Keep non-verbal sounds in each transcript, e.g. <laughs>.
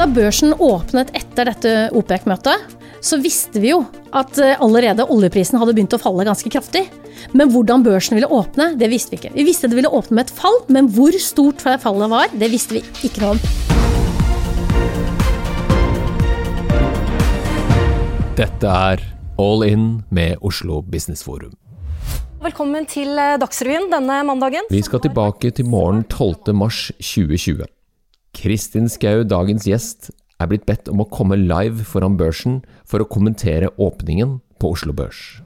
Da børsen åpnet etter dette OPEC-møtet, så visste vi jo at eh, allerede oljeprisen hadde begynt å falle ganske kraftig. Men hvordan børsen ville åpne, det visste vi ikke. Vi visste det ville åpne med et fall, men hvor stort fallet var, det visste vi ikke noe om. Dette er All In med Oslo Business Forum. Velkommen til eh, Dagsrevyen denne mandagen. Vi skal tilbake til morgen 12. mars 2020. Kristin Skau, dagens gjest, er blitt bedt om å komme live foran børsen for å kommentere åpningen på Oslo Børs.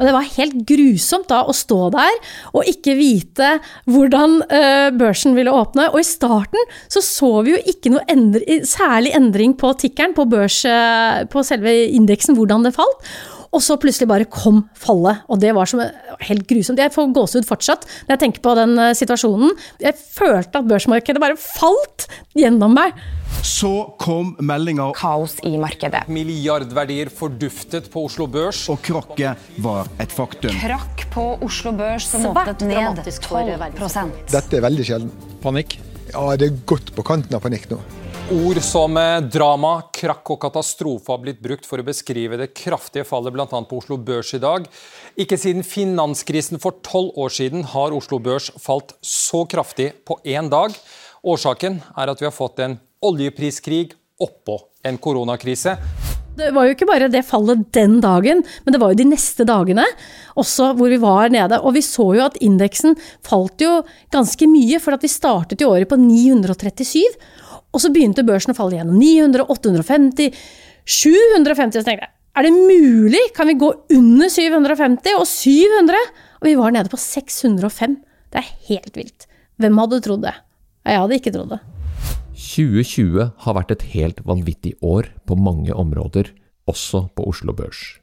Og det var helt grusomt da å stå der og ikke vite hvordan uh, børsen ville åpne. Og i starten så så vi jo ikke noe endri særlig endring på tikkeren, på, børs, uh, på selve indeksen, hvordan det falt. Og så plutselig bare kom fallet, og det var som helt grusomt. Jeg får gåsehud fortsatt når jeg tenker på den uh, situasjonen. Jeg følte at børsmarkedet bare falt gjennom meg. Så kom meldinga Kaos i markedet. Milliardverdier forduftet på Oslo Børs. Og krakket var et faktum. Krakk på Oslo Børs som åpnet ned 12% Dette er veldig sjelden. Panikk? Ja, det er godt på kanten av panikk nå. Ord som eh, drama, krakk og katastrofe har blitt brukt for å beskrive det kraftige fallet bl.a. på Oslo Børs i dag. Ikke siden finanskrisen for tolv år siden har Oslo Børs falt så kraftig på én dag. Årsaken er at vi har fått en oljepriskrig oppå en koronakrise. Det var jo ikke bare det fallet den dagen, men det var jo de neste dagene også hvor vi var nede. Og vi så jo at indeksen falt jo ganske mye, for vi startet i året på 937. Og så begynte børsen å falle igjennom. 900, 850, 750. Så tenkte jeg, er det mulig? Kan vi gå under 750 og 700? Og vi var nede på 605. Det er helt vilt. Hvem hadde trodd det? Jeg hadde ikke trodd det. 2020 har vært et helt vanvittig år på mange områder, også på Oslo Børs.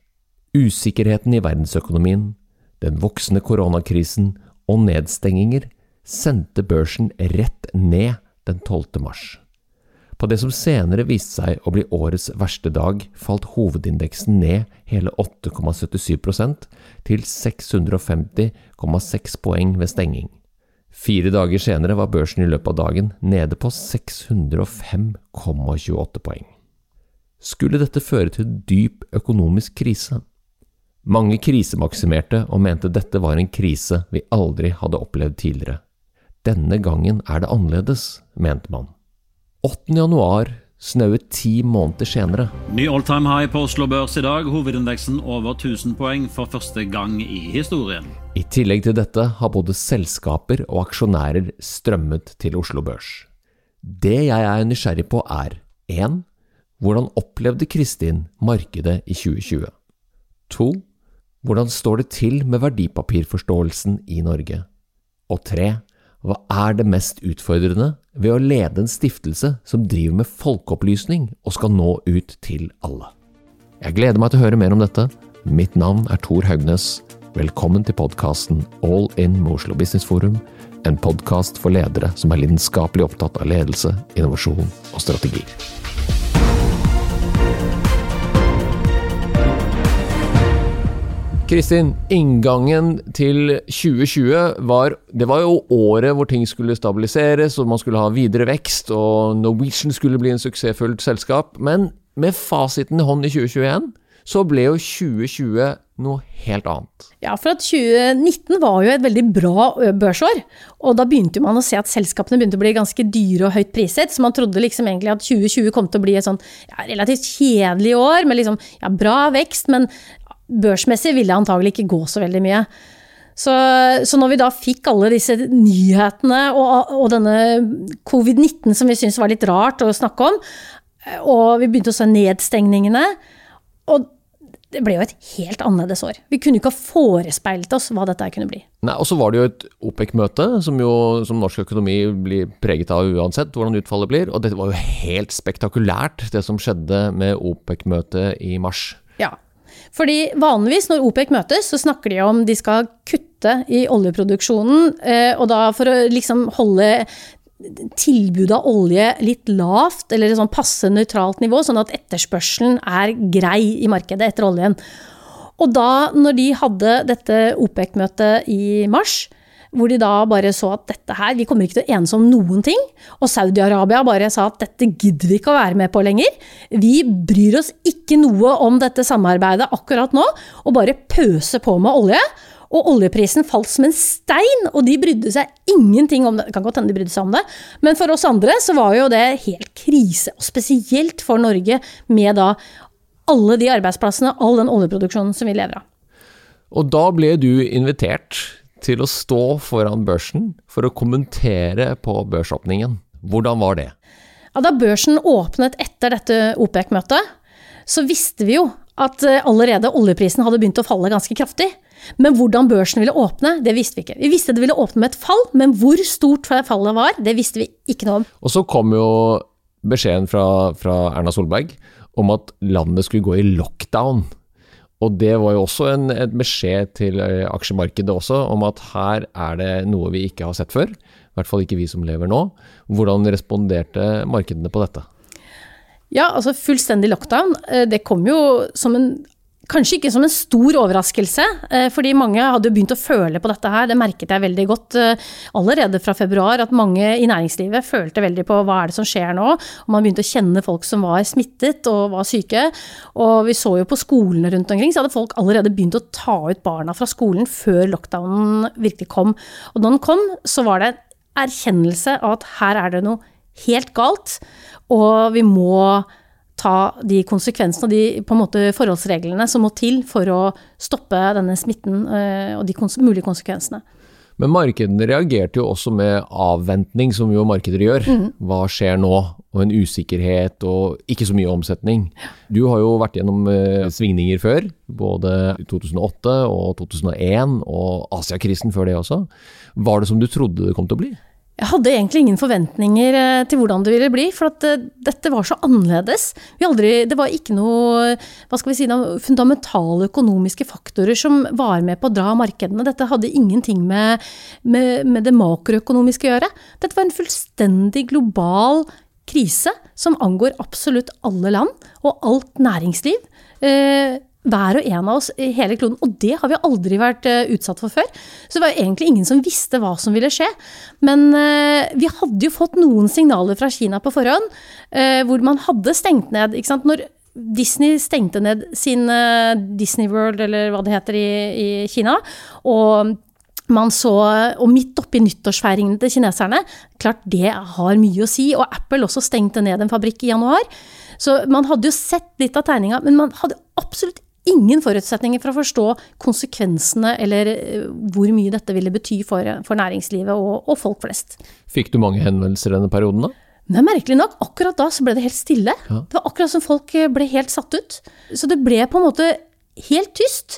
Usikkerheten i verdensøkonomien, den voksende koronakrisen og nedstenginger sendte børsen rett ned den 12. mars. På det som senere viste seg å bli årets verste dag, falt hovedindeksen ned hele 8,77% til 650,6 poeng ved stenging. Fire dager senere var børsen i løpet av dagen nede på 605,28 poeng. Skulle dette føre til dyp økonomisk krise? Mange krisemaksimerte og mente dette var en krise vi aldri hadde opplevd tidligere. Denne gangen er det annerledes, mente man. 8. januar snaue ti måneder senere. Ny all-time high på Oslo Børs i dag. Hovedindeksen over 1000 poeng for første gang i historien. I tillegg til dette har både selskaper og aksjonærer strømmet til Oslo Børs. Det jeg er nysgjerrig på er 1. Hvordan opplevde Kristin markedet i 2020? 2. Hvordan står det til med verdipapirforståelsen i Norge? Og 3. Hva er det mest utfordrende ved å lede en stiftelse som driver med folkeopplysning og skal nå ut til alle? Jeg gleder meg til å høre mer om dette. Mitt navn er Tor Haugnes. Velkommen til podkasten All in med Oslo Business Forum, en podkast for ledere som er lidenskapelig opptatt av ledelse, innovasjon og strategi. Kristin, inngangen til 2020 var Det var jo året hvor ting skulle stabiliseres, og man skulle ha videre vekst, og Norwegian skulle bli en suksessfullt selskap. Men med fasiten i hånd i 2021, så ble jo 2020 noe helt annet. Ja, for at 2019 var jo et veldig bra børsår. Og da begynte man å se at selskapene begynte å bli ganske dyre og høyt priset. Så man trodde liksom egentlig at 2020 kom til å bli et sånn ja, relativt kjedelig år med liksom ja, bra vekst, men børsmessig ville det antagelig ikke gå så veldig mye. Så, så, når vi da fikk alle disse nyhetene og, og denne covid-19 som vi syntes var litt rart å snakke om, og vi begynte å se nedstengningene og det ble jo et helt annerledes år. Vi kunne ikke ha forespeilet oss hva dette kunne bli. Nei, Og så var det jo et OPEC-møte, som jo som norsk økonomi blir preget av uansett hvordan utfallet blir. Og det var jo helt spektakulært, det som skjedde med OPEC-møtet i mars. Ja, fordi vanligvis når OPEC møtes, så snakker de om de skal kutte i oljeproduksjonen, eh, og da for å liksom holde tilbudet av olje litt lavt, eller sånn passe nøytralt nivå, sånn at etterspørselen er grei i markedet etter oljen. Og da, når de hadde dette OPEC-møtet i mars, hvor de da bare så at dette her, vi kommer ikke til å enes om noen ting. Og Saudi-Arabia bare sa at dette gidder vi ikke å være med på lenger. Vi bryr oss ikke noe om dette samarbeidet akkurat nå, og bare pøser på med olje. Og oljeprisen falt som en stein, og de brydde seg ingenting om det. Det kan godt hende de brydde seg om det, men for oss andre så var jo det helt krise. Og spesielt for Norge, med da alle de arbeidsplassene, all den oljeproduksjonen som vi lever av. Og da ble du invitert til å stå foran børsen for å kommentere på børsåpningen. Hvordan var det? Ja, da børsen åpnet etter dette OPEC-møtet, så visste vi jo at eh, allerede oljeprisen hadde begynt å falle ganske kraftig. Men hvordan børsen ville åpne, det visste vi ikke. Vi visste det ville åpne med et fall, men hvor stort fallet var, det visste vi ikke noe om. Og så kom jo beskjeden fra, fra Erna Solberg om at landet skulle gå i lockdown. Og det var jo også en, et beskjed til eh, aksjemarkedet også, om at her er det noe vi ikke har sett før. I hvert fall ikke vi som lever nå. Hvordan responderte markedene på dette? Ja, altså fullstendig lockdown. Eh, det kom jo som en Kanskje ikke som en stor overraskelse, eh, fordi mange hadde begynt å føle på dette her. Det merket jeg veldig godt eh, allerede fra februar, at mange i næringslivet følte veldig på hva er det som skjer nå. Og man begynte å kjenne folk som var smittet og var syke. Og vi så jo på skolene rundt omkring, så hadde folk allerede begynt å ta ut barna fra skolen før lockdownen virkelig kom. Og når den kom, så var det en erkjennelse av at her er det noe helt galt, og vi må ta de konsekvensene og de på en måte forholdsreglene som må til for å stoppe denne smitten eh, og de kons mulige konsekvensene. Men markedene reagerte jo også med avventning, som jo markeder gjør. Mm. Hva skjer nå? Og en usikkerhet og ikke så mye omsetning. Du har jo vært gjennom eh, svingninger før, både 2008 og 2001, og Asiakrisen før det også. Var det som du trodde det kom til å bli? Jeg hadde egentlig ingen forventninger eh, til hvordan det ville bli, for at eh, dette var så annerledes. Aldri, det var ikke noe hva skal vi si, fundamentale økonomiske faktorer som var med på å dra markedene. Dette hadde ingenting med, med, med det makroøkonomiske å gjøre. Dette var en fullstendig global krise som angår absolutt alle land og alt næringsliv. Eh, hver og en av oss i hele kloden. Og det har vi aldri vært uh, utsatt for før. Så det var jo egentlig ingen som visste hva som ville skje. Men uh, vi hadde jo fått noen signaler fra Kina på forhånd, uh, hvor man hadde stengt ned. ikke sant? Når Disney stengte ned sin Disney World, eller hva det heter, i, i Kina, og man så, og midt oppi nyttårsfeiringene til kineserne, klart det har mye å si. Og Apple også stengte ned en fabrikk i januar. Så man hadde jo sett litt av tegninga, men man hadde absolutt ingen forutsetninger for å forstå konsekvensene eller eh, hvor mye dette ville bety for, for næringslivet og, og, folk flest. Fikk du mange henvendelser denne perioden da? Men merkelig nok, akkurat da så ble det helt stille. Ja. Det var akkurat som folk eh, ble helt satt ut. Så det ble på en måte helt tyst.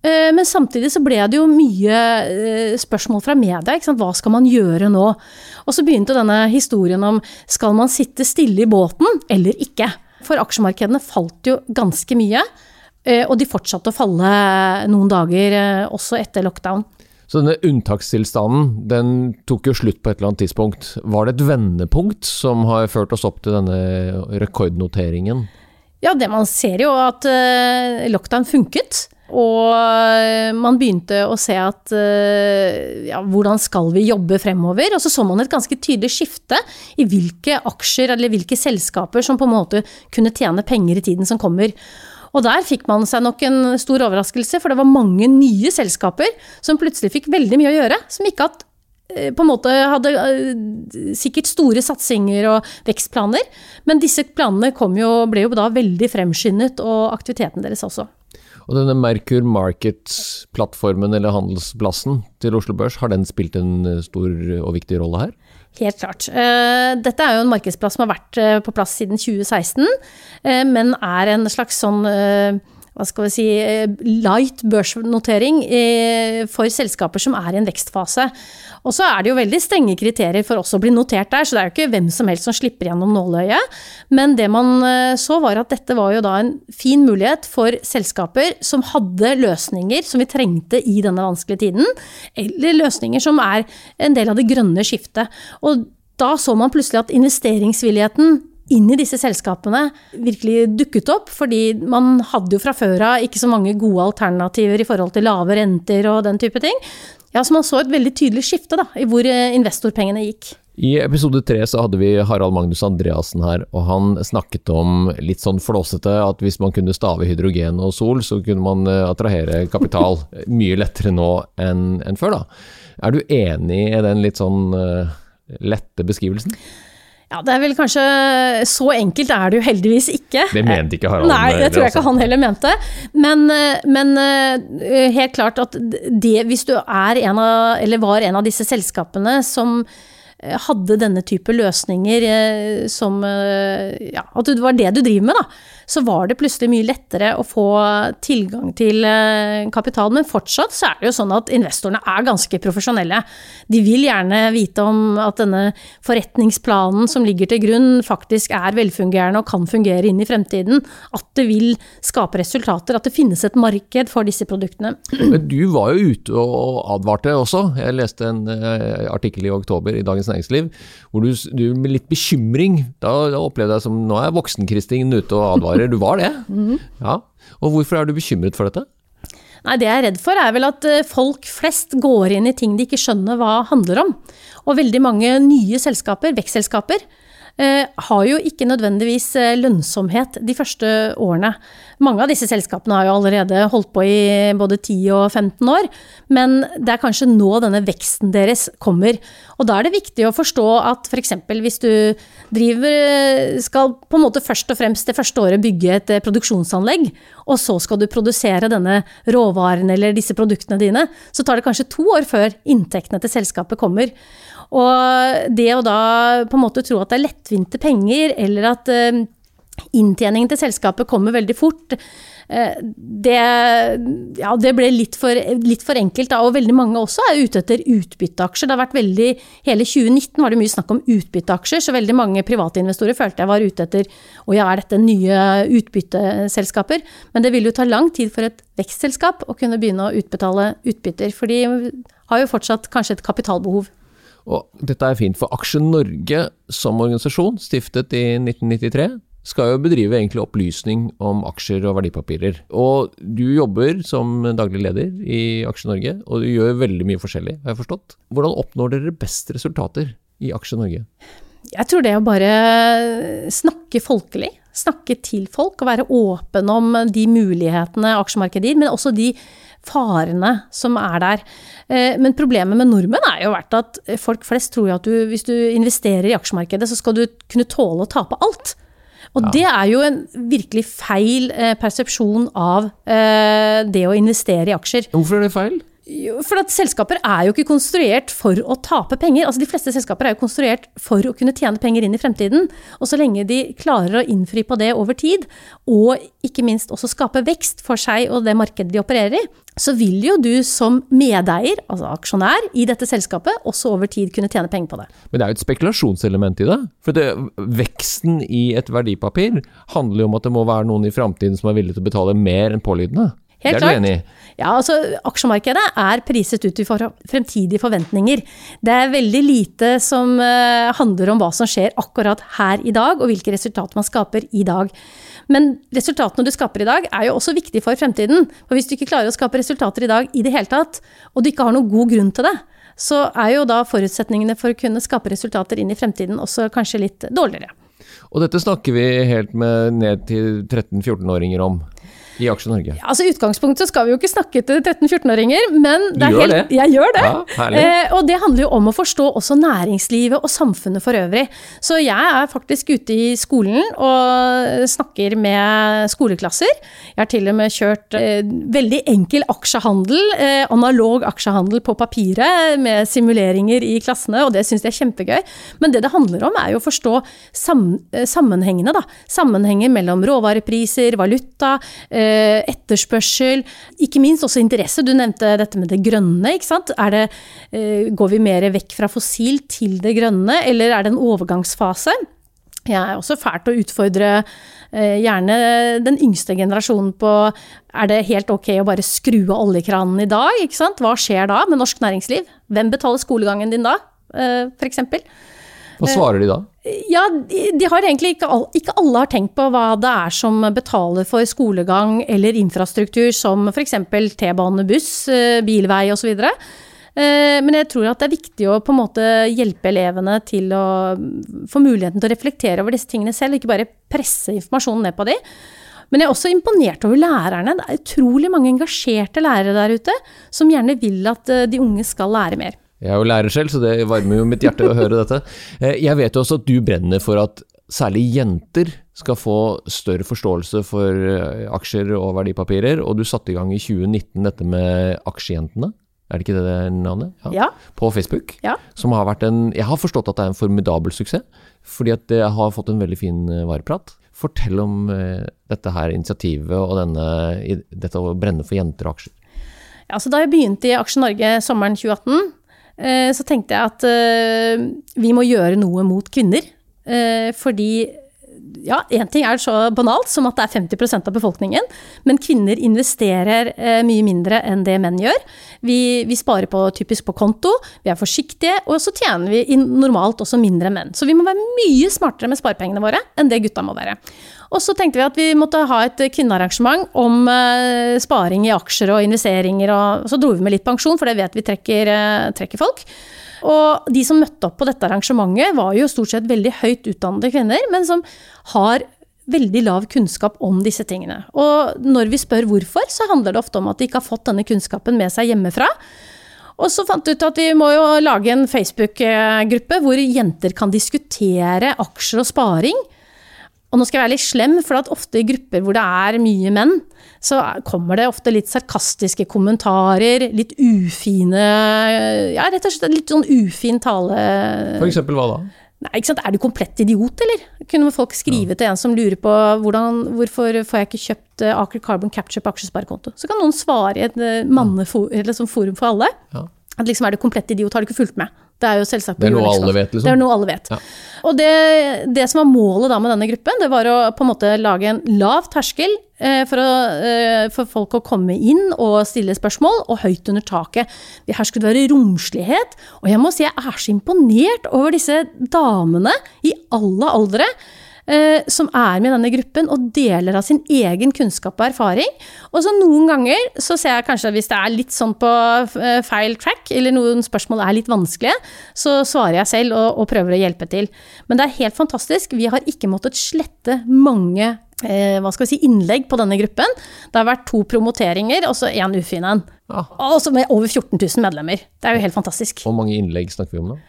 Eh, men samtidig så ble det jo mye spørsmål fra media. Hva skal man gjøre nå? Og så begynte denne historien om skal man sitte stille i båten eller ikke? For aksjemarkedene falt jo ganske mye. Eh, og de fortsatte å falle noen dager eh, også etter lockdown. Så denne unntakstilstanden den tok jo slutt på et eller annet tidspunkt. Var det et vendepunkt som har ført oss opp til denne rekordnoteringen? Ja, det man ser jo at eh, lockdown funket. Og man begynte å se at ja, hvordan skal vi jobbe fremover? Og så så man et ganske tydelig skifte i hvilke aksjer eller hvilke selskaper som på en måte kunne tjene penger i tiden som kommer. Og der fikk man seg nok en stor overraskelse, for det var mange nye selskaper som plutselig fikk veldig mye å gjøre, som ikke hatt eh, på en måte hadde eh, sikkert store satsinger og vekstplaner, men disse planene jo, ble jo da veldig fremskyndet, og aktiviteten deres også. Og denne Merkur Markets-plattformen eller handelsplassen til Oslo Børs, har den spilt en stor og viktig rolle her? Helt klart. Eh, dette er jo en markedsplass som har vært eh, på plass siden 2016, eh, men er en slags sånn hva skal vi si, light børsnotering for selskaper som er i en vekstfase. Og så er det jo veldig strenge kriterier for også å bli notert der, så det er jo ikke hvem som helst som slipper gjennom nåløyet. Men det man eh, så var at dette var jo da en fin mulighet for selskaper som hadde løsninger som vi trengte i denne vanskelige tiden, eller løsninger som er en del av det grønne skiftet. Og da så man plutselig at investeringsvilligheten inn i disse selskapene virkelig dukket opp, fordi man hadde jo fra før av ikke så mange gode alternativer i forhold til lave renter og den type ting. Ja, så man så et veldig tydelig skifte da, i hvor eh, investorpengene gikk. I episode tre så hadde vi Harald Magnus Andreassen her, og han snakket om litt sånn flåsete at hvis man kunne stave hydrogen og sol, så kunne man eh, attrahere kapital <laughs> mye lettere nå enn før, da. Er du enig i den litt sånn uh, lette beskrivelsen? Ja, det er vel kanskje Så enkelt er det jo heldigvis ikke. Det mente ikke Harald. Nei, det tror jeg altså. ikke han heller mente. Men, eh, men eh, helt klart at det, hvis du er en av, eller var en av disse selskapene som hadde denne type løsninger som Ja, at det var det du driver med, da. Så var det plutselig mye lettere å få tilgang til kapital. Men fortsatt så er det jo sånn at investorene er ganske profesjonelle. De vil gjerne vite om at denne forretningsplanen som ligger til grunn, faktisk er velfungerende og kan fungere inn i fremtiden. At det vil skape resultater, at det finnes et marked for disse produktene. Men du var jo ute og advarte også. Jeg leste en artikkel i oktober i Dagens Næringsliv hvor du, du med litt bekymring Da, da opplevde jeg som nå er voksen-Kristin ute og advarer. Du var det? <laughs> Mhm. Ja. Og hvorfor er du bekymret for dette? Nei, Det jeg er redd for, er vel at eh, folk flest går inn i ting de ikke skjønner hva handler om. Og veldig mange nye selskaper, vekstselskaper, eh, har jo ikke nødvendigvis eh, lønnsomhet de første årene. Mange av disse selskapene har jo allerede holdt på i både 10 og 15 år, men det er kanskje nå denne veksten deres kommer. Og da er det viktig å forstå at f.eks. hvis du driver skal på en måte først og fremst det første året bygge et produksjonsanlegg, og så skal du produsere denne råvaren eller disse produktene dine, så tar det kanskje to år før inntektene til selskapet kommer. Og det å da på en måte tro at det er lettvinte penger, eller at inntjeningen til selskapet kommer veldig fort. Det, ja, det ble litt for, litt for, enkelt, da. Og veldig mange også er ute etter utbytteaksjer. Det har vært veldig, Hele 2019 var det mye snakk om utbytteaksjer, så veldig mange private investorer følte jeg var ute etter å ja, er dette nye utbytteselskaper? Men det vil jo ta lang tid for et vekstselskap å kunne begynne å utbetale utbytter. For de har jo fortsatt kanskje et kapitalbehov. Og dette er fint, for Aksje Norge som organisasjon, stiftet i 1993, skal jo bedrive egentlig opplysning om aksjer og verdipapirer. Og du jobber som daglig leder i Aksje Norge, og du gjør veldig mye forskjellig, har jeg forstått. Hvordan oppnår dere best resultater i Aksje Norge? Jeg tror det å bare snakke folkelig, snakke til folk og være åpen om de mulighetene aksjemarkedet gir, men også de farene som er der. Men problemet med nordmenn er jo vært at folk flest tror at du, hvis du investerer i aksjemarkedet, så skal du kunne tåle å tape alt. Og ja. det er jo en virkelig feil eh, persepsjon av eh, det å investere i aksjer. Hvorfor er det feil? For at selskaper er jo ikke konstruert for å tape penger. Altså De fleste selskaper er jo konstruert for å kunne tjene penger inn i fremtiden. Og så lenge de klarer å innfri på det over tid, og ikke minst også skape vekst for seg og det markedet de opererer i, så vil jo du som medeier, altså aksjonær, i dette selskapet også over tid kunne tjene penger på det. Men det er jo et spekulasjonselement i det. For det, veksten i et verdipapir handler jo om at det må være noen i framtiden som er villig til å betale mer enn pålydende. Helt det er du enig i? Ja, altså aksjemarkedet er priset ut i fremtidige forventninger. Det er veldig lite som uh, handler om hva som skjer akkurat her i dag, og hvilke resultater man skaper i dag. Men resultatene du skaper i dag er jo også viktige for fremtiden. For hvis du ikke klarer å skape resultater i dag i det hele tatt, og du ikke har noen god grunn til det, så er jo da forutsetningene for å kunne skape resultater inn i fremtiden også kanskje litt dårligere. Og dette snakker vi helt med ned til 13-14-åringer om i Aksje Norge? Ja, altså utgangspunktet så skal vi jo ikke snakke til 13-14-åringer, men du gjør helt, det? jeg gjør det. Ja, eh, og det handler jo om å forstå også næringslivet og samfunnet for øvrig. Så jeg er faktisk ute i skolen og snakker med skoleklasser. Jeg har til og med kjørt eh, veldig enkel aksjehandel, eh, analog aksjehandel på papiret, med simuleringer i klassene, og det syns jeg er kjempegøy. Men det det handler om, er jo å forstå sam sammenhengene, da. Sammenhenger mellom råvarepriser, valuta. Eh, etterspørsel, ikke minst også interesse. Du nevnte dette med det grønne. ikke sant? Det, går vi mer vekk fra fossil til det grønne, eller er det en overgangsfase? Jeg er også fælt å utfordre gjerne den yngste generasjonen på er det helt ok å bare skru av oljekranen i dag? Hva skjer da med norsk næringsliv? Hvem betaler skolegangen din da, f.eks.? Hva svarer de da? Ja, de, har egentlig ikke, all, ikke alle har tenkt på hva det er som betaler for skolegang eller infrastruktur, som f.eks. T-bane, buss, bilvei osv. Eh, men jeg tror at det er viktig å på en måte hjelpe elevene til å få muligheten til å reflektere over disse tingene selv, ikke bare presse informasjonen ned på dem. Men jeg er også imponert over lærerne. Det er utrolig mange engasjerte lærere der ute som gjerne vil at eh, de unge skal lære mer. Jeg er jo lærer selv, så det varmer jo mitt hjerte å høre dette. Eh, jeg vet jo også at du brenner for at særlig jenter skal få større forståelse for eh, aksjer og verdipapirer, og du satte i gang i 2019 dette med Aksjejentene. Er det ikke det det navnet? Ja. På Facebook. Ja. Som har vært en Jeg har forstått at det er en formidabel suksess, fordi at det har fått en veldig fin eh, vareprat. Fortell om dette her initiativet og denne, dette å brenne for jenter og aksjer. Ja, så da jeg begynte i Aksje Norge sommeren 2018, eh, så tenkte jeg at eh, vi må gjøre noe mot kvinner. Eh, fordi ja, én ting er så banalt som at det er 50% av befolkningen, men kvinner investerer eh, mye mindre enn det menn gjør. Vi, vi sparer på, typisk på konto, vi er forsiktige, og så tjener vi normalt også mindre enn menn. Så vi må være mye smartere med sparepengene våre enn det gutta må være. Og så tenkte vi at vi måtte ha et kvinnearrangement om eh, sparing i aksjer og investeringer, og så dro vi med litt pensjon, for det vet vi trekker, eh, trekker folk. Og de som møtte opp på dette arrangementet, var jo stort sett veldig høyt utdannede kvinner, men som har veldig lav kunnskap om disse tingene. Og når vi spør hvorfor, så handler det ofte om at de ikke har fått denne kunnskapen med seg hjemmefra. Og så fant vi ut at vi må jo lage en Facebook-gruppe hvor jenter kan diskutere aksjer og sparing. Og nå skal jeg være litt slem, for at ofte i grupper hvor det er mye menn, så kommer det ofte litt sarkastiske kommentarer, litt ufine Ja, rett og slett litt sånn ufin tale. For eksempel hva da? Nei, ikke sant? Er du komplett idiot, eller? Kunne folk skrive til en som lurer på hvordan, hvorfor får jeg ikke kjøpt eh, Aker Carbon Capture på aksjesparekonto? Så kan noen svare i et manneforum, eller sånn forum for alle. Ja. At liksom er du komplett idiot, har du ikke fulgt med? Det er jo selvsagt Det er noe alle vet, liksom? Det er noe alle vet. Ja. Og det, det som var målet da med denne gruppen, det var å på en måte lage en lav terskel eh, for, å, eh, for folk å komme inn og stille spørsmål, og høyt under taket. Her skulle det være romslighet. Og jeg må si jeg er så imponert over disse damene i alle aldre. Eh, Som er med i denne gruppen og deler av sin egen kunnskap og erfaring. Og så noen ganger så ser jeg kanskje at hvis det er litt sånn på eh, feil track, eller noen spørsmål er litt vanskelige, så svarer jeg selv og, og prøver å hjelpe til. Men det er helt fantastisk. Vi har ikke måttet slette mange eh, hva skal vi si, innlegg på denne gruppen. Det har vært to promoteringer, og så én ufin en. Ja. Og så med over 14 000 medlemmer. Det er jo helt fantastisk. Hvor mange innlegg snakker vi om da?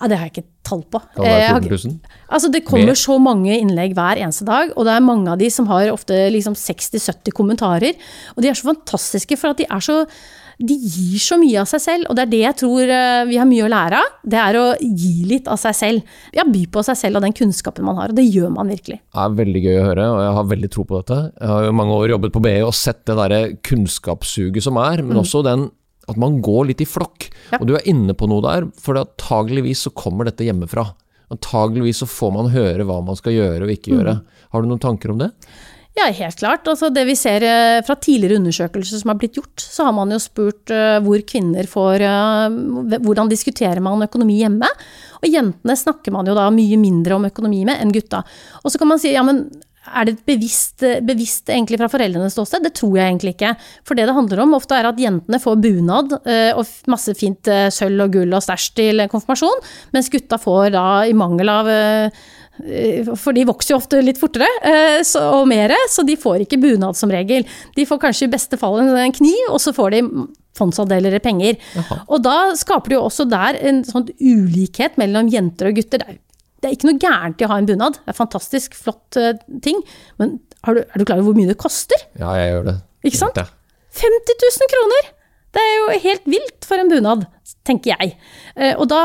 Ja, det har jeg ikke tall på. Kan det Eh, være 14 000? Altså, det kommer Mer? så mange innlegg hver eneste dag, og det er mange av de som har ofte liksom 60-70 kommentarer. Og de er så fantastiske, for at de er så De gir så mye av seg selv, og det er det jeg tror eh, vi har mye å lære av. Det er å gi litt av seg selv. Ja, by på seg selv og den kunnskapen man har, og det gjør man virkelig. Det er veldig gøy å høre, og jeg har veldig tro på dette. Jeg har jo mange år jobbet på BI og sett det derre kunnskapssuget som er, men også den at man går litt i flokk. Ja. Og du er inne på noe der, for antageligvis så kommer dette hjemmefra. Antageligvis så får man høre hva man skal gjøre og ikke gjøre. Har du noen tanker om det? Ja, helt klart. Altså, det vi ser eh, fra tidligere undersøkelser som har blitt gjort, så har man jo spurt eh, hvor kvinner får eh, Hvordan diskuterer man økonomi hjemme? Og jentene snakker man jo da mye mindre om økonomi med enn gutta. Og så kan man si ja, men er det et bevisst, bevisst egentlig fra foreldrenes ståsted? Det tror jeg egentlig ikke. For det det handler om ofte er at jentene får bunad eh, og masse fint eh, sølv og gull og stæsj til konfirmasjon, mens gutta får da i mangel av eh, for de vokser jo ofte litt fortere eh, så, og mer, så de får ikke bunad som regel. De får kanskje i beste fall en, kniv, og så får de fondsandeler i penger. Og da skaper det jo også der en sånn ulikhet mellom jenter og gutter. Det er, det er ikke noe gærent i å ha en bunad, det er fantastisk flott uh, ting, men har du, er du klar over hvor mye det koster? Ja, jeg gjør det. Ikke sant? Ja. 50 000 kroner! Det er jo helt vilt for en bunad, tenker jeg. Uh, Og, da,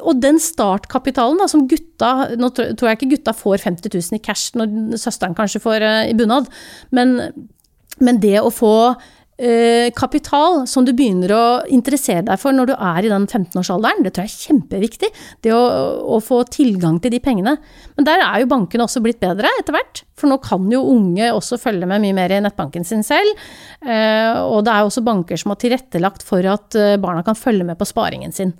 og den startkapitalen da, som gutta Nå tror jeg ikke gutta får 50 000 i cash når søsteren kanskje får uh, i bunad, men, men det å få kapital som du begynner å interessere deg for når du er i den 15-årsalderen, det tror jeg er kjempeviktig. Det å, å få tilgang til de pengene. Men der er jo bankene også blitt bedre etter hvert. For nå kan jo unge også følge med mye mer i nettbanken sin selv. Eh, og det er også banker som har tilrettelagt for at eh, barna kan følge med på sparingen sin.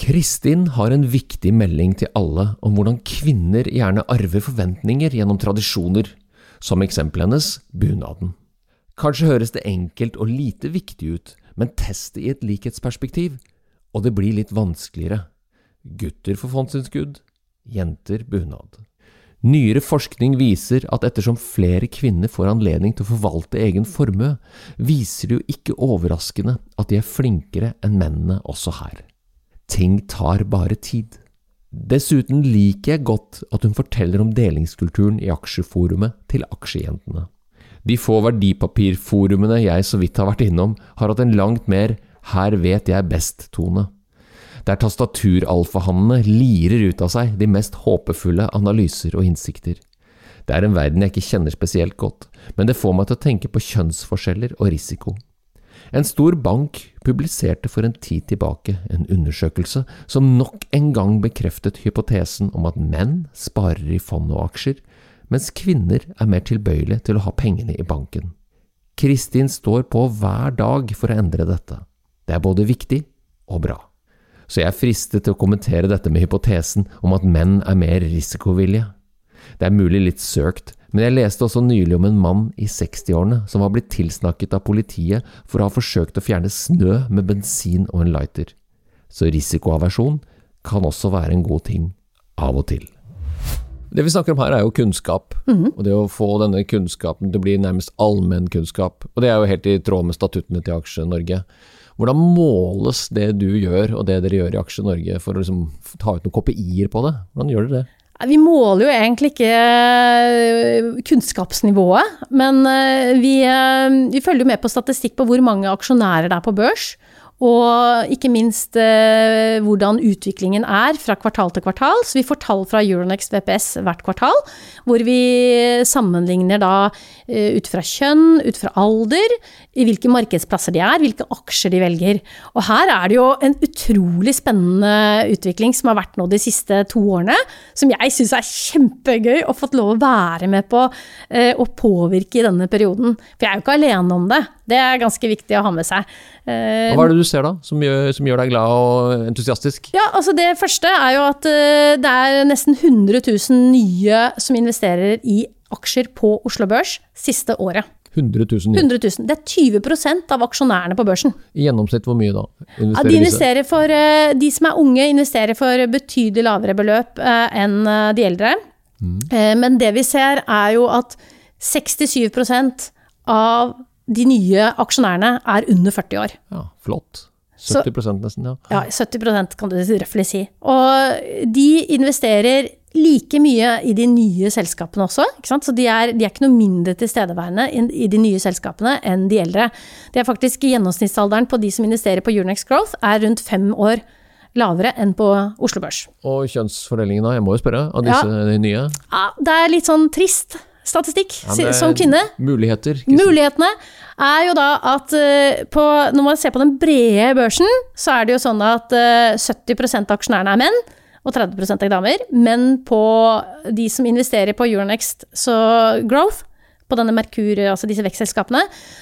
Kristin har en viktig melding til alle om hvordan kvinner gjerne arver forventninger gjennom tradisjoner, som eksempelet hennes bunaden. Kanskje høres det enkelt og lite viktig ut, men test det i et likhetsperspektiv, og det blir litt vanskeligere. Gutter får fondsinnskudd, jenter bunad. Nyere forskning viser at ettersom flere kvinner får anledning til å forvalte egen formue, viser det jo ikke overraskende at de er flinkere enn mennene også her. Ting tar bare tid. Dessuten liker jeg godt at hun forteller om delingskulturen i aksjeforumet til aksjejentene. De få verdipapirforumene jeg så vidt har vært innom, har hatt en langt mer 'her vet jeg best'-tone der tastaturalfahannene lirer ut av seg de mest håpefulle analyser og innsikter. Det er en verden jeg ikke kjenner spesielt godt, men det får meg til å tenke på kjønnsforskjeller og risiko. En stor bank publiserte for en tid tilbake en undersøkelse som nok en gang bekreftet hypotesen om at menn sparer i fond og aksjer, mens kvinner er mer tilbøyelige til å ha pengene i banken. Kristin står på hver dag for å endre dette. Det er både viktig og bra så jeg er fristet til å kommentere dette med hypotesen om at menn er mer risikovillige. Det er mulig litt søkt, men jeg leste også nylig om en mann i 60-årene som var blitt tilsnakket av politiet for å ha forsøkt å fjerne snø med bensin og en lighter. Så risikoaversjon kan også være en god ting, av og til. Det vi snakker om her er jo kunnskap, mm -hmm. og det å få denne kunnskapen til å bli nærmest allmennkunnskap. Og det er jo helt i tråd med statuttene til Aksje-Norge. Hvordan måles det du gjør og det dere gjør i Aksje Norge for å liksom ta ut noen kopier på det? Hvordan gjør dere det? Vi måler jo egentlig ikke eh, kunnskapsnivået, men eh, vi, eh, vi følger med på statistikk på hvor mange aksjonærer det er på børs. Og ikke minst eh, hvordan utviklingen er fra kvartal til kvartal. Så vi får tall fra Euronext VPS hvert kvartal, hvor vi sammenligner da eh, ut fra kjønn, ut fra alder, i hvilke markedsplasser de er, hvilke aksjer de velger. Og her er det jo en utrolig spennende utvikling som har vært nå de siste to årene, som jeg syns er kjempegøy å fått lov å være med på eh, å påvirke i denne perioden. For jeg er jo ikke alene om det. Det er ganske viktig å ha med seg. Hva er det du ser da, som gjør, som gjør, deg glad og entusiastisk? Ja, altså Det første er jo at eh, det er nesten 100 000 nye som investerer i aksjer på Oslo Børs siste året. 100 000 100 000. Det er 20% av aksjonærene på børsen. I gjennomsnitt hvor mye da? Ja, de, investerer for, eh, de som er unge, investerer for betydelig lavere beløp eh, enn de eldre. Mm. Men det vi ser, er jo at 67% av de nye aksjonærene er under 40 år. Ja, flott. 70 Så, nesten, ja. Ja, 70% kan du røftlig si. Og de investerer like mye i de nye selskapene også. Så de er, de er, ikke noe mindre tilstedeværende i de nye selskapene enn de eldre. Det er faktisk Gjennomsnittsalderen på de som investerer på Urnex Growth er rundt fem år lavere enn på Oslo Børs. Og kjønnsfordelingen da, jeg må jo spørre, av disse ja. nye? Ja, det er litt sånn trist statistikk ja, som kvinne. Muligheter. Mulighetene er jo da at uh, på, når man ser på den brede børsen, så er det jo sånn at uh, 70% av aksjonærene er menn, og 30% er damer. Men på de som investerer på Euronext så Growth, på denne Merkur, altså disse vekstselskapene,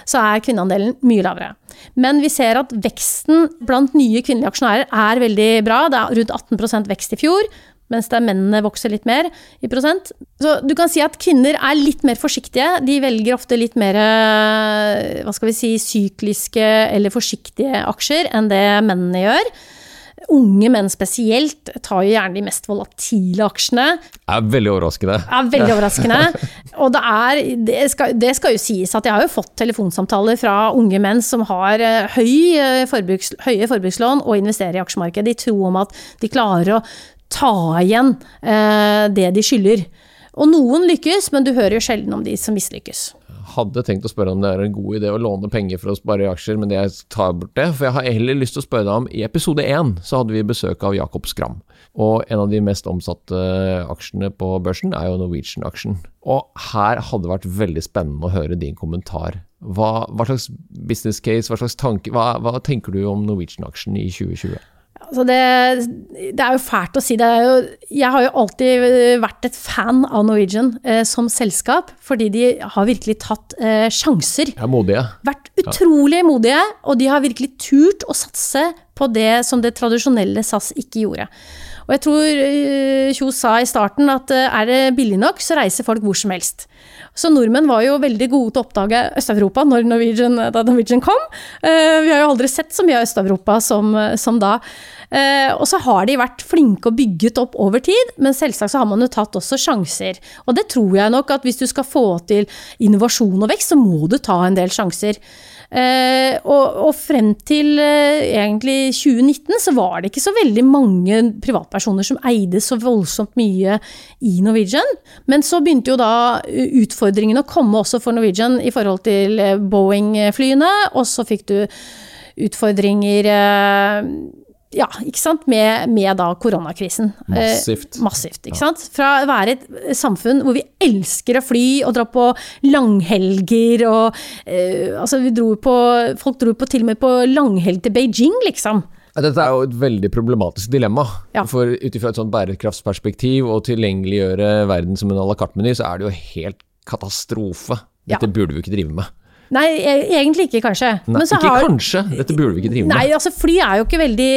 så er kvinneandelen mye lavere. Men vi ser at veksten blant nye kvinnelige aksjonærer er veldig bra. Det er rundt 18% vekst i fjor mens der mennene vokser litt mer i prosent. Så du kan si at kvinner er litt mer forsiktige. De velger ofte litt mer eh, hva skal vi si, sykliske eller forsiktige aksjer enn det mennene gjør. Unge menn spesielt tar jo gjerne de mest volatile aksjene. Er veldig overraskende. Er veldig overraskende. <laughs> Og det, er, det, skal, det skal jo sies at jeg har jo fått telefonsamtaler fra unge menn som har eh, høy eh, forbruks, høye forbrukslån og investerer i aksjemarkedet i tro om at de klarer å ta igjen eh, det de skylder. Og noen lykkes, men du hører jo sjelden om de som mislykkes. Hadde tenkt å spørre om det er en god idé å låne penger for å spare i aksjer, men jeg tar bort det. For jeg har heller lyst til å spørre deg om I episode én så hadde vi besøk av Jakob Skram. Og en av de mest omsatte aksjene på børsen er jo Norwegian-aksjen. Og her hadde det vært veldig spennende å høre din kommentar. Hva, hva slags business case, hva slags tanke, hva, hva tenker du om Norwegian-aksjen i 2020? Altså det, det, er jo fælt å si. Jo, jeg har jo alltid vært et fan av Norwegian eh, som selskap, fordi de har virkelig tatt eh, sjanser. Ja, modige. Vært utrolig ja. modige, og de har virkelig turt å satse på det som det tradisjonelle SAS ikke gjorde. Og jeg tror eh, Kjos sa i starten at eh, er det billig nok, så reiser folk hvor som helst. Så nordmenn var jo veldig gode til å oppdage Øst-Europa Norwegian, da Norwegian kom. Eh, vi har jo aldri sett så mye av Øst-Europa som, som, da. Og så har de vært flinke og bygget opp over tid, men selvsagt så har man jo tatt også sjanser. Og det tror jeg nok at hvis du skal få til innovasjon og vekst, så må du ta en del sjanser. Eh, og, og, frem til eh, egentlig 2019 så var det ikke så veldig mange privatpersoner som eide så voldsomt mye i Norwegian. Men så begynte jo da utfordringene å komme også for Norwegian i forhold til eh, Boeing-flyene, og så fikk du utfordringer ja, ikke sant, med, med da koronakrisen. Massivt. Eh, massivt, ikke ja. sant. Fra å være et samfunn hvor vi elsker å fly og dra på langhelger og eh, Altså, vi dro på Folk dro på, til og med på langhelg til Beijing, liksom. Dette er jo et veldig problematisk dilemma. Ja. For ut ifra et sånt bærekraftsperspektiv og tilgjengeliggjøre verden som en à la carte-meny, så er det jo helt katastrofe. Dette ja. burde vi ikke drive med. Nei, e- egentlig ikke, kanskje. Nei, ikke har... kanskje, dette burde vi ikke drive med. Nei, altså fly er jo ikke veldig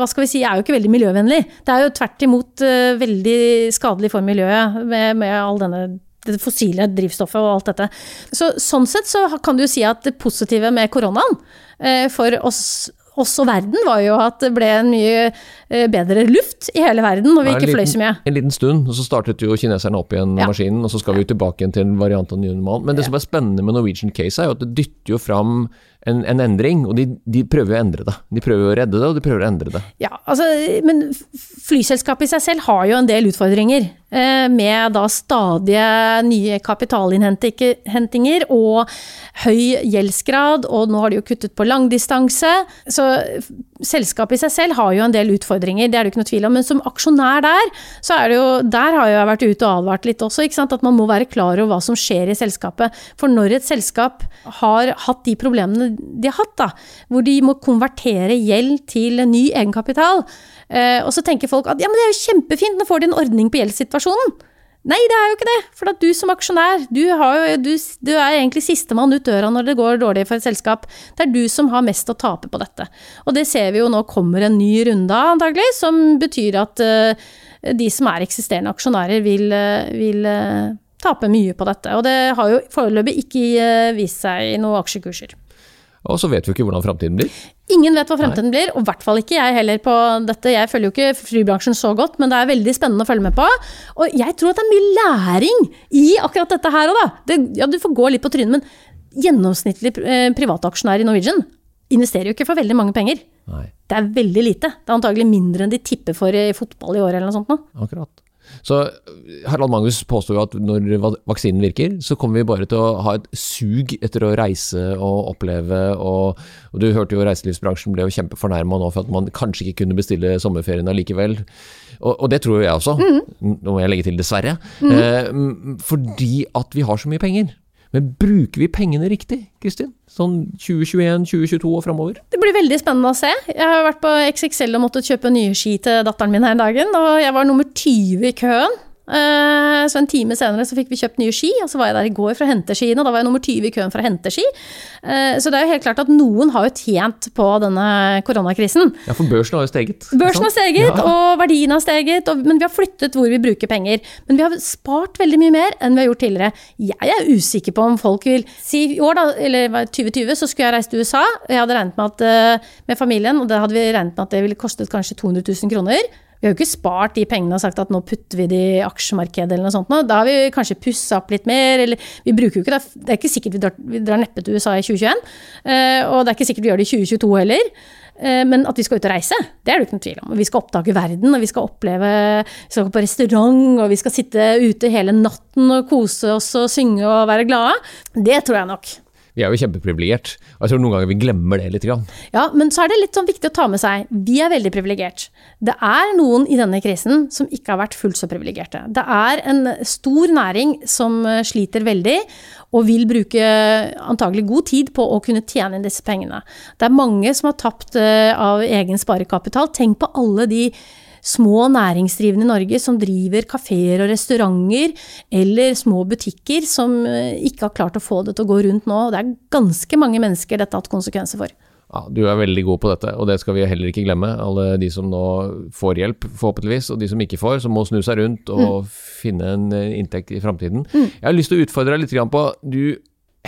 Hva skal vi si, er jo ikke veldig miljøvennlig. Det er jo tvert imot uh, veldig skadelig for miljøet med, med all denne det fossile drivstoffet og alt dette. Så, sånn sett så kan du jo si at det positive med koronaen eh, for oss også verden, var jo at det ble en mye eh, bedre luft i hele verden når vi ikke fløy så mye. En liten stund, og så startet jo kineserne opp igjen ja. maskinen, og så skal vi jo tilbake igjen til en variant av ny normal. Men det som er spennende med Norwegian case, er jo at det dytter jo fram en, en, endring, og de, de, prøver å endre det. De prøver å redde det, og de prøver å endre det. Ja, altså, Men flyselskapet i seg selv har jo en del utfordringer. Eh, med da stadige nye kapitalinnhentinger og høy gjeldsgrad, og nå har de jo kuttet på langdistanse. Så selskapet i seg selv har jo en del utfordringer, det er det ikke noe tvil om. Men som aksjonær der, så er det jo Der har jeg vært ute og advart litt også, ikke sant. At man må være klar over hva som skjer i selskapet. For når et selskap har hatt de problemene de har hatt, da, hvor de må konvertere gjeld til ny egenkapital, eh, og så tenker folk at ja, men det er jo kjempefint, nå får de en ordning på gjeldssituasjonen. Nei, det er jo ikke det. For at du som aksjonær, du, jo, du, du er egentlig sistemann ut døra når det går dårlig for et selskap. Det er du som har mest å tape på dette. Og det ser vi jo nå kommer en ny runde av, antagelig, som betyr at uh, de som er eksisterende aksjonærer, vil, uh, vil uh, tape mye på dette. Og det har jo foreløpig ikke vist seg i noen aksjekurser. Og så vet vi ikke hvordan framtiden blir. Ingen vet hva fremtiden Nei. blir, og i hvert fall ikke jeg heller på dette. Jeg følger jo ikke flybransjen så godt, men det er veldig spennende å følge med på. Og jeg tror at det er mye læring i akkurat dette her òg, da. ja, du får gå litt på trynet, men gjennomsnittlig eh, privataksjonær i Norwegian investerer jo ikke for veldig mange penger. Nei. Det er veldig lite. Det er antagelig mindre enn de tipper for i fotball i år eller noe sånt. Nå. Akkurat. Så Harald Magnus påstår jo at når vaksinen virker, så kommer vi bare til å ha et sug etter å reise og oppleve. Og, og du hørte jo reiselivsbransjen ble jo kjempefornærma nå for at man kanskje ikke kunne bestille sommerferien allikevel. Og, og, det tror jo jeg også. Mm. Nå må jeg legge til dessverre. Mm. Eh, fordi at vi har så mye penger. Men bruker vi pengene riktig, Kristin? Sånn 2021, 2022 og framover? Det blir veldig spennende å se. Jeg har vært på XXL og måttet kjøpe nye ski til datteren min her en dagen, og jeg var nummer 20 i køen. Eh, så en time senere så fikk vi kjøpt nye ski, og så var jeg der i går for å hente skiene, og da var jeg nummer 20 i køen for å hente ski. Eh, så det er jo helt klart at noen har jo tjent på denne koronakrisen. Ja, for børsen har jo steget. Børsen har steget, ja. og verdien har steget, og, men vi har flyttet hvor vi bruker penger. Men vi har spart veldig mye mer enn vi har gjort tidligere. Jeg er usikker på om folk vil si i år, da, eller 2020, så skulle jeg reist til USA. Jeg hadde regnet med at eh, med familien, og det hadde vi regnet med at det ville kostet kanskje 200 000 kroner. Vi har jo ikke spart de pengene og sagt at nå putter vi det i aksjemarkedet eller noe sånt. Da har vi kanskje pussa opp litt mer, eller vi bruker jo ikke det. Det er ikke sikkert vi drar, vi drar neppe til USA i 2021. Eh, og det er ikke sikkert vi gjør det i 2022 heller. Eh, men at vi skal ut og reise, det er det ikke noen tvil om. Vi skal oppdage verden, og vi skal oppleve Vi skal gå på restaurant, og vi skal sitte ute hele natten og kose oss og synge og være glade. Det tror jeg nok. Vi er jo kjempeprivilegert, jeg tror noen ganger vi glemmer det litt. Ja, men så er det litt sånn viktig å ta med seg. Vi er veldig privilegert. Det er noen i denne krisen som ikke har vært fullt så privilegerte. Det er en stor næring som eh, sliter veldig, og vil bruke antagelig god tid på å kunne tjene inn disse pengene. Det er mange som har tapt eh, av egen sparekapital. Tenk på alle de små næringsdrivende i Norge som driver kafeer og restauranter eller små butikker som eh, ikke har klart å få det til å gå rundt nå. Det er ganske mange mennesker dette har hatt konsekvenser for. Ja, Du er veldig god på dette, og det skal vi heller ikke glemme. Alle de som nå får hjelp, forhåpentligvis, og de som ikke får, som må snu seg rundt og mm. finne en eh, inntekt i framtiden. Mm. Jeg har lyst til å utfordre deg litt på du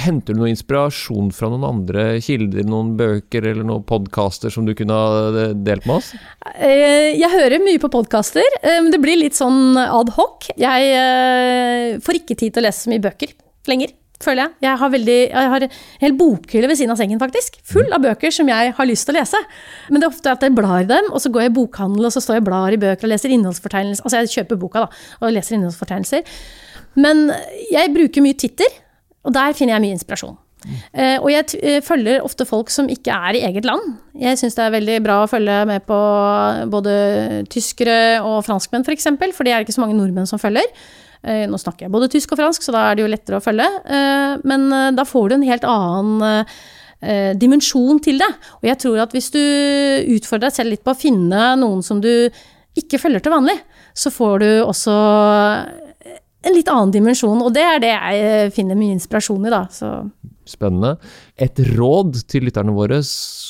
Henter du noe inspirasjon fra noen andre kilder, noen bøker eller noen podkaster som du kunne ha delt med oss? Eh, jeg hører mye på podkaster, men det blir litt sånn ad hoc. Jeg får ikke tid til å lese så mye bøker lenger føler jeg. Jeg har, veldig, jeg har en hel bokhylle ved siden av sengen, faktisk. Full av bøker som jeg har lyst til å lese. Men det er ofte at jeg blar i dem, og så går jeg i bokhandel, og så står jeg og blar i bøker og leser innholdsfortegnelser. Altså jeg kjøper boka, da, og leser innholdsfortegnelser. Men jeg bruker mye Twitter, og der finner jeg mye inspirasjon. Uh, og jeg uh, følger ofte folk som ikke er i eget land. Jeg syns det er veldig bra å følge med på både tyskere og franskmenn, f.eks., for, eksempel, for det er ikke så mange nordmenn som følger. Uh, nå snakker jeg både tysk og fransk, så da er det jo lettere å følge. Uh, men eh, da får du en helt annen dimensjon til det. Og jeg tror at hvis du utfordrer deg selv litt på å finne noen som du ikke følger til vanlig, så får du også en litt annen dimensjon, og det er det jeg finner mye inspirasjon i, da. Så. Spennende. Et råd til lytterne våre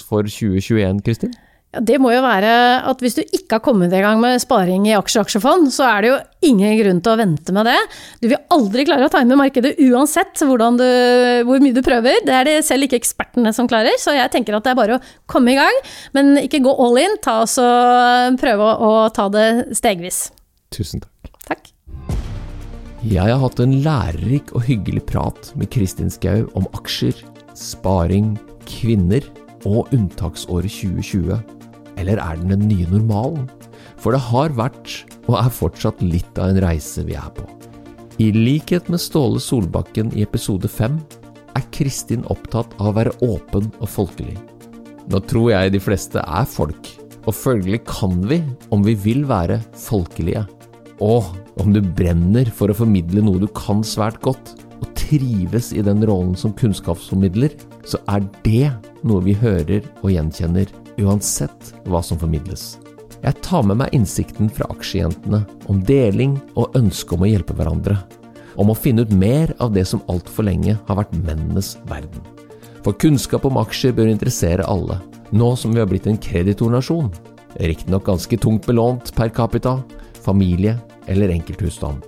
for 2021, Kristin? Ja, det må jo være at hvis du ikke har kommet i gang med sparing i aksje-aksjefond, så er det jo ingen grunn til å vente med det. Du vil aldri klare å time markedet uansett du, hvor mye du prøver. Det er det selv ikke ekspertene som klarer, så jeg tenker at det er bare å komme i gang. Men ikke gå all in, ta oss og prøve å ta det stegvis. Tusen takk. Takk. Jeg har hatt en lærerik og hyggelig prat med Kristin Skau om aksjer, sparing, kvinner og unntaksåret 2020 eller er den den nye normalen? For det har vært, og er fortsatt, litt av en reise vi er på. I likhet med Ståle Solbakken i episode fem er Kristin opptatt av å være åpen og folkelig. Nå tror jeg de fleste er folk, og følgelig kan vi, om vi vil være folkelige. Og om du brenner for å formidle noe du kan svært godt, og trives i den rollen som kunnskapsformidler, så er det noe vi hører og gjenkjenner uansett hva som formidles. Jeg tar med meg innsikten fra aksjejentene om deling og ønske om å hjelpe hverandre. Om å finne ut mer av det som altfor lenge har vært mennenes verden. For kunnskap om aksjer bør interessere alle, nå som vi har blitt en kreditornasjon. Riktignok ganske tungt belånt per capita, familie eller enkelthusstand.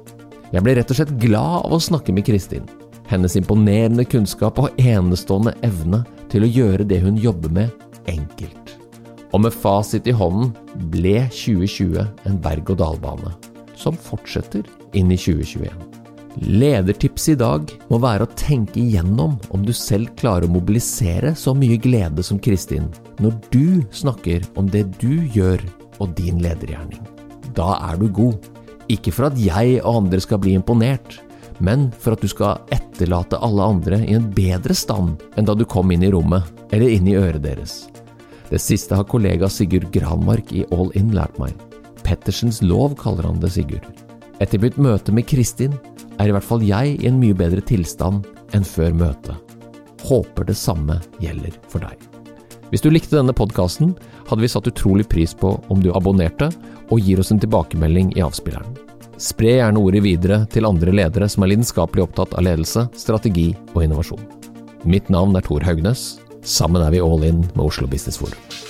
Jeg ble rett og slett glad av å snakke med Kristin. Hennes imponerende kunnskap og enestående evne til å gjøre det hun jobber med, enkelt. Og med fasit i hånden ble 2020 en berg-og-dal-bane, som fortsetter inn i 2021. Ledertipset i dag må være å tenke igjennom om du selv klarer å mobilisere så mye glede som Kristin når du snakker om det du gjør og din ledergjerning. Da er du god. Ikke for at jeg og andre skal bli imponert, men for at du skal etterlate alle andre i en bedre stand enn da du kom inn i rommet eller inn i øret deres. Det siste har kollega Sigurd Granmark i All In lært meg. Pettersens lov kaller han det, Sigurd. Etter mitt møte med Kristin er i hvert fall jeg i en mye bedre tilstand enn før møtet. Håper det samme gjelder for deg. Hvis du likte denne podkasten, hadde vi satt utrolig pris på om du abonnerte og gir oss en tilbakemelding i avspilleren. Spre gjerne ordet videre til andre ledere som er lidenskapelig opptatt av ledelse, strategi og innovasjon. Mitt navn er Tor Haugnes. Sammen er vi all in med Oslo Business Forum.